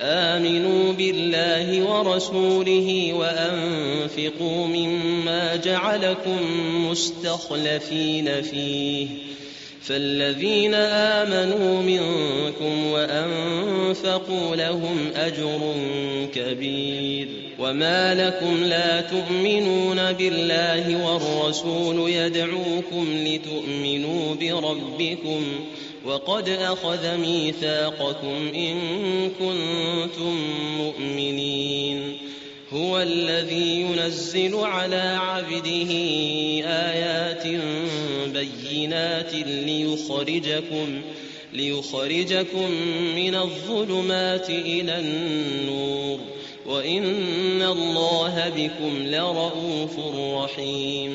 آمنوا بالله ورسوله وأنفقوا مما جعلكم مستخلفين فيه. فالذين آمنوا منكم وأنفقوا لهم أجر كبير. وما لكم لا تؤمنون بالله والرسول يدعوكم لتؤمنوا بربكم. وقد أخذ ميثاقكم إن كنتم مؤمنين. هو الذي ينزل على عبده آيات بينات ليخرجكم ليخرجكم من الظلمات إلى النور. وإن الله بكم لرءوف رحيم.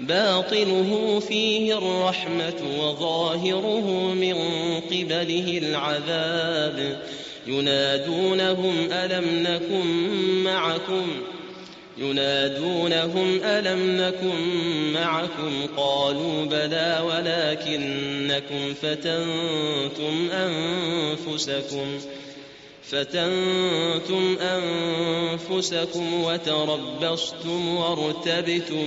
باطنه فيه الرحمة وظاهره من قبله العذاب. ينادونهم ألم نكن معكم؟ ينادونهم ألم نكن معكم؟ قالوا بلى ولكنكم فتنتم أنفسكم. فتنتم أنفسكم وتربصتم وارتبتم.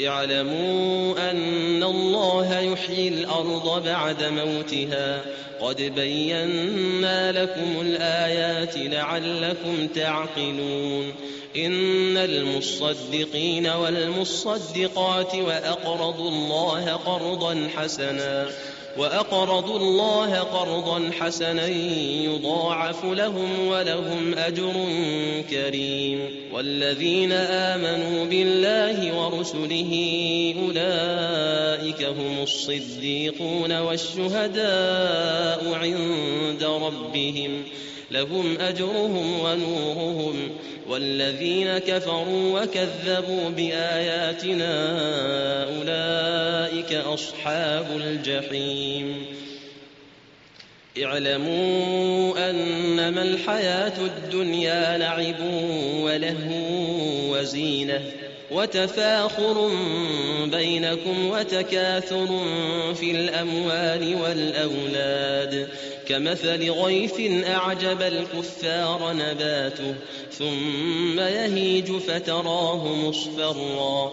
اعلموا أن الله يحيي الأرض بعد موتها. قد بينا لكم الآيات لعلكم تعقلون. إن المصدقين والمصدقات وأقرضوا الله قرضا حسنا. وأقرضوا الله قرضا حسنا يضاعف لهم ولهم أجر كريم والذين آمنوا بالله ورسله أولئك هم الصديقون والشهداء عند ربهم لهم أجرهم ونورهم والذين كفروا وكذبوا بآياتنا أولئك أصحاب الجحيم اعلموا أنما الحياة الدنيا لعب ولهو وزينة وتفاخر بينكم وتكاثر في الأموال والأولاد. كمثل غيث أعجب الكفار نباته ثم يهيج فتراه مصفرا.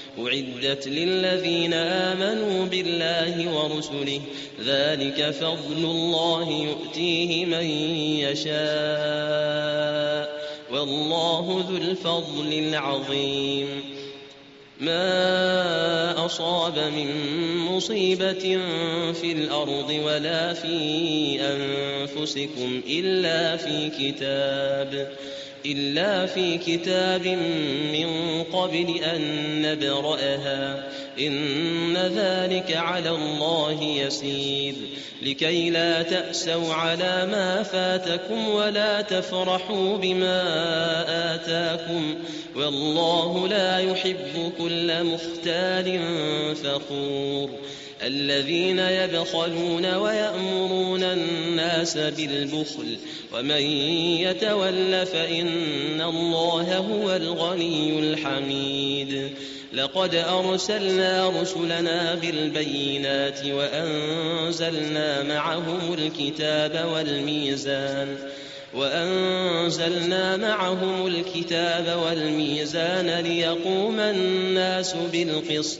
أعدت للذين آمنوا بالله ورسله ذلك فضل الله يؤتيه من يشاء والله ذو الفضل العظيم. ما أصاب من مصيبة في الأرض ولا في أنفسكم إلا في كتاب إلا في كتاب من قبل أن نبرأها. إن ذلك على الله يسير. لكي لا تأسوا على ما فاتكم ولا تفرحوا بما آتاكم. والله لا يحب كل مختال فخور. الذين يبخلون ويأمرون الناس بالبخل ومن يتول فإن الله هو الغني الحميد. لقد أرسلنا رسلنا بالبينات وأنزلنا معهم الكتاب والميزان وأنزلنا معهم الكتاب والميزان ليقوم الناس بالقسط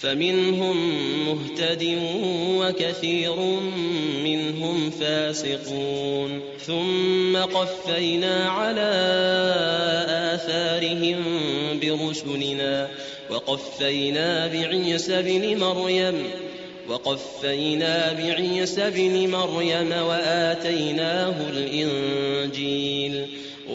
فمنهم مهتد وكثير منهم فاسقون. ثم قفينا على آثارهم برسلنا وقفينا بعيسى بن مريم وقفينا بعيسى بن مريم وآتيناه الإنجيل.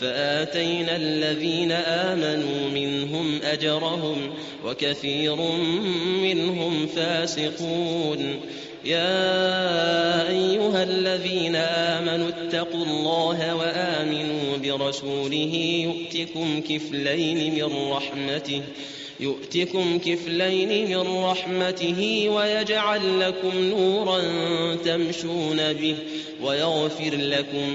فآتينا الذين آمنوا منهم أجرهم وكثير منهم فاسقون. يا أيها الذين آمنوا اتقوا الله وآمنوا برسوله يؤتكم كفلين من رحمته يؤتكم كفلين من رحمته ويجعل لكم نورا تمشون به ويغفر لكم